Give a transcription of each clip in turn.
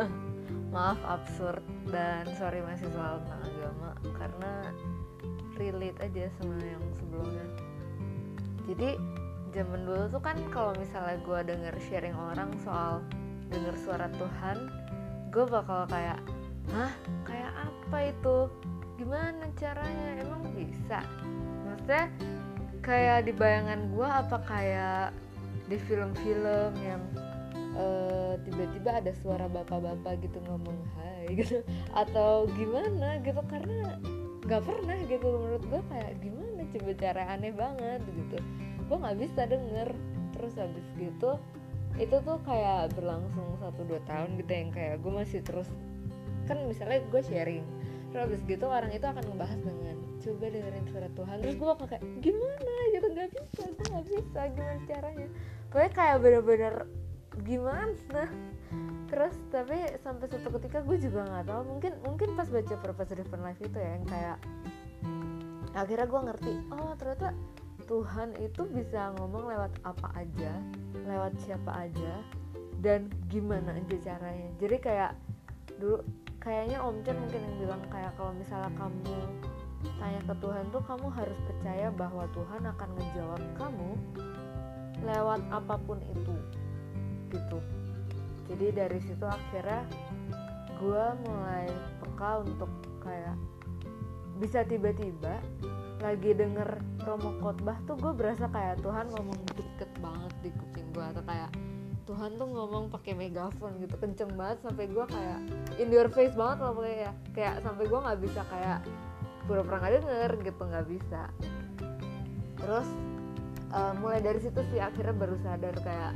maaf absurd. Dan sorry masih soal tentang agama. Karena relate aja sama yang sebelumnya. Jadi zaman dulu tuh kan kalau misalnya gue denger sharing orang soal denger suara Tuhan gue bakal kayak hah? Kayak apa itu? Gimana caranya? Emang bisa? Maksudnya kayak di bayangan gue apa kayak di film-film yang uh, tiba-tiba ada suara bapak-bapak gitu ngomong hai gitu. Atau gimana gitu karena nggak pernah gitu menurut gue kayak gimana coba cara aneh banget gitu. Gue nggak bisa denger. Terus habis gitu itu tuh kayak berlangsung satu dua tahun gitu yang kayak gue masih terus kan misalnya gue sharing. Terus habis gitu orang itu akan ngebahas dengan coba dengerin suara Tuhan. Terus gue bakal kayak gimana? Gitu nggak bisa gue nggak bisa. Gimana caranya? Pokoknya kayak bener-bener gimana? Terus tapi sampai satu ketika gue juga nggak tahu. Mungkin mungkin pas baca Purpose Driven Life itu ya yang kayak akhirnya gue ngerti oh ternyata Tuhan itu bisa ngomong lewat apa aja lewat siapa aja dan gimana aja caranya. Jadi kayak dulu kayaknya Om Chen mungkin yang bilang kayak kalau misalnya kamu tanya ke Tuhan tuh kamu harus percaya bahwa Tuhan akan ngejawab kamu lewat apa pun itu gitu. Jadi dari situ akhirnya gue mulai peka untuk kayak bisa tiba-tiba lagi denger promo khotbah tuh gue berasa kayak Tuhan ngomong deket banget di kuping gue atau kayak Tuhan tuh ngomong pakai megaphone gitu kenceng banget sampai gue kayak in your face banget loh kayak kayak sampai gue nggak bisa kayak pura-pura nggak denger gitu nggak bisa. Terus uh, mulai dari situ sih akhirnya baru sadar kayak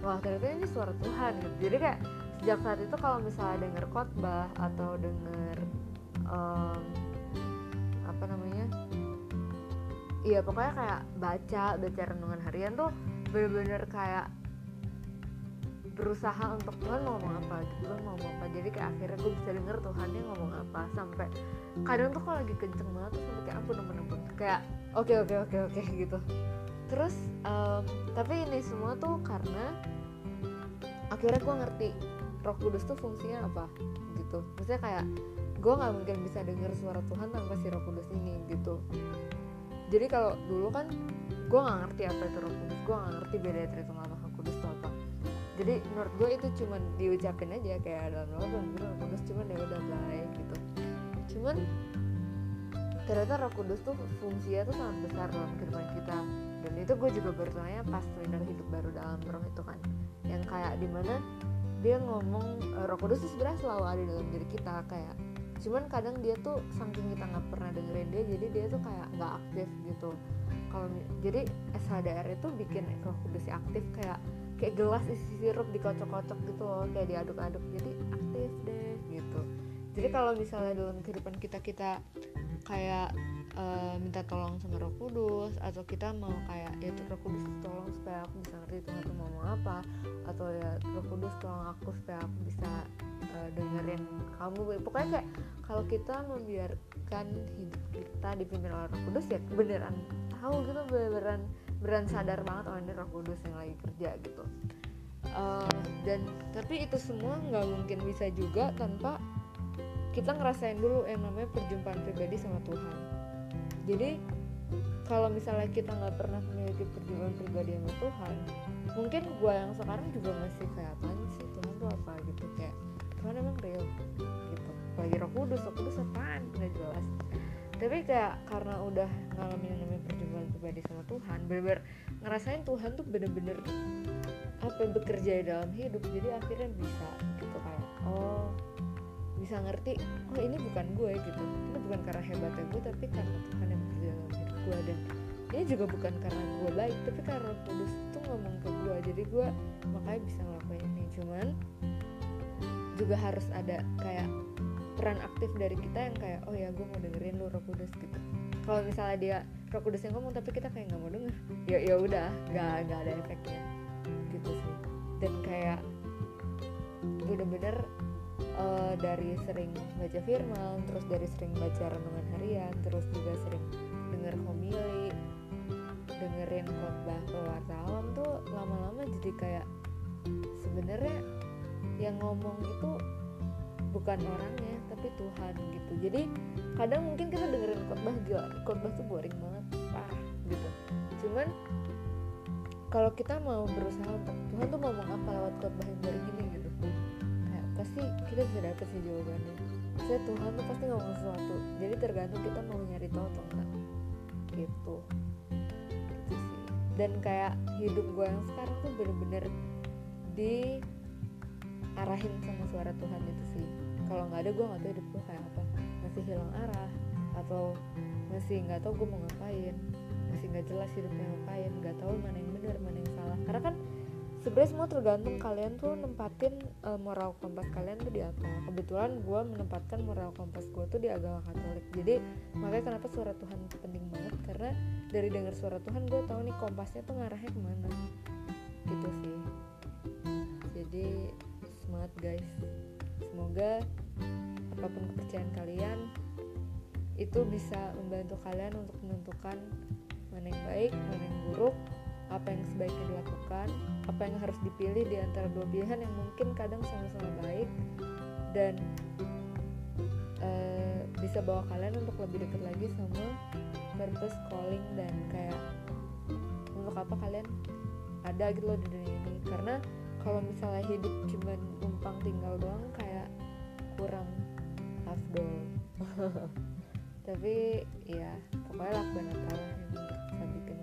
wah ternyata ini suara Tuhan gitu. Jadi kayak sejak saat itu kalau misalnya denger khotbah atau denger um, apa namanya iya pokoknya kayak baca baca renungan harian tuh bener-bener kayak berusaha untuk Tuhan mau ngomong apa? Gitu Tuhan mau ngomong apa? Jadi kayak akhirnya gue bisa denger Tuhannya ngomong apa. Sampai kadang tuh kalau lagi kenceng banget tuh sampai kayak ampun ampun. Kayak oke oke oke oke gitu terus um, tapi ini semua tuh karena akhirnya gue ngerti Roh Kudus tuh fungsinya apa gitu. Maksudnya kayak gue nggak mungkin bisa denger suara Tuhan tanpa si Roh Kudus ini gitu. Jadi kalau dulu kan gue nggak ngerti apa itu Roh Kudus gue nggak ngerti beda dari Tritunggal Roh Kudus itu apa. Jadi menurut gue itu cuman diucapin aja kayak dalam doa Roh Kudus cuman ya udah baik gitu. Cuman ternyata Roh Kudus tuh fungsinya tuh sangat besar dalam kehidupan kita. Dan itu gue juga bertanya pas trainer hidup baru dalam roh itu kan. Yang kayak di mana dia ngomong uh, Roh Kudus tuh sebenarnya selalu ada dalam diri kita kayak cuman kadang dia tuh saking kita nggak pernah dengerin dia jadi dia tuh kayak nggak aktif gitu. Kalau jadi SHDR itu bikin Roh Kudus aktif kayak kayak gelas isi sirup dikocok-kocok gitu loh kayak diaduk-aduk. Jadi aktif deh gitu. Jadi kalau misalnya dalam kehidupan kita kita kayak uh, minta tolong sama Roh Kudus atau kita mau kayak ya Roh Kudus tolong supaya aku bisa ngerti Tuhan tuh mau apa atau ya Roh Kudus tolong aku supaya aku bisa uh, dengerin kamu. Pokoknya kayak kalau kita membiarkan hidup kita dipimpin oleh Roh Kudus ya beneran tahu gitu beneran beneran sadar banget oh ini Roh Kudus yang lagi kerja gitu. Uh, dan tapi itu semua nggak mungkin bisa juga tanpa kita ngerasain dulu yang namanya perjumpaan pribadi sama Tuhan. Jadi kalau misalnya kita nggak pernah memiliki perjumpaan pribadi sama Tuhan mungkin gue yang sekarang juga masih kayak apa sih? Tuhan tuh apa? Gitu. Kayak Tuhan emang real? Gitu. Lagi Roh Kudus. Roh Kudus apaan? Nggak jelas. Tapi kayak karena udah ngalamin yang namanya perjumpaan pribadi sama Tuhan bener-bener ngerasain Tuhan tuh bener-bener apa yang bekerja dalam hidup jadi akhirnya bisa gitu kayak oh bisa ngerti oh ini bukan gue gitu. Ini bukan karena hebatnya gue tapi karena Tuhan yang bekerja dalam hidup gue. Dan ini juga bukan karena gue baik tapi karena Kudus tuh ngomong ke gue. Jadi gue makanya bisa ngelakuin ini. Cuman juga harus ada kayak peran aktif dari kita yang kayak oh ya gue mau dengerin lu Roh Kudus gitu. Kalau misalnya dia Roh Kudus yang ngomong tapi kita kayak nggak mau denger ya ya udah nggak nggak ada efeknya. Gitu sih. Dan kayak bener-bener uh, dari sering baca firman terus dari sering baca renungan harian terus juga sering denger homili dengerin khotbah pewarta alam tuh lama-lama jadi kayak sebenarnya yang ngomong itu bukan orangnya tapi Tuhan gitu. Jadi kadang mungkin kita dengerin khotbah gila khotbah tuh boring banget parah gitu. Cuman kalau kita mau berusaha untuk Tuhan tuh ngomong apa lewat khotbah yang boring ini gitu kita bisa dapet sih jawabannya. Saya Tuhan tuh pasti ngomong sesuatu. Jadi tergantung kita mau nyari tahu atau enggak. Gitu. Gitu sih. Dan kayak hidup gue yang sekarang tuh bener-bener diarahin sama suara Tuhan itu sih. Kalau nggak ada gue nggak tahu hidup gue kayak apa. Masih hilang arah atau masih nggak tahu gue mau ngapain. Masih nggak jelas hidupnya ngapain. Nggak tahu mana yang benar mana yang salah. Karena kan sebenarnya semua tergantung kalian tuh nempatin uh, moral kompas kalian tuh di apa. Kebetulan gue menempatkan moral kompas gue tuh di agama Katolik. Jadi makanya kenapa suara Tuhan penting banget? Karena dari dengar suara Tuhan gue tahu nih kompasnya tuh ngarahnya ke mana. Gitu sih. Jadi semangat guys. Semoga apa pun kepercayaan kalian itu bisa membantu kalian untuk menentukan mana yang baik mana yang buruk apa yang sebaiknya dilakukan apa yang harus dipilih di antara dua pilihan yang mungkin kadang sama-sama baik dan uh, bisa bawa kalian untuk lebih dekat lagi sama purpose calling dan kayak untuk apa kalian ada gitu loh di dunia ini. Karena kalau misalnya hidup cuma numpang tinggal doang kayak kurang afdol tapi ya pokoknya lakukan apa yang bisa bikin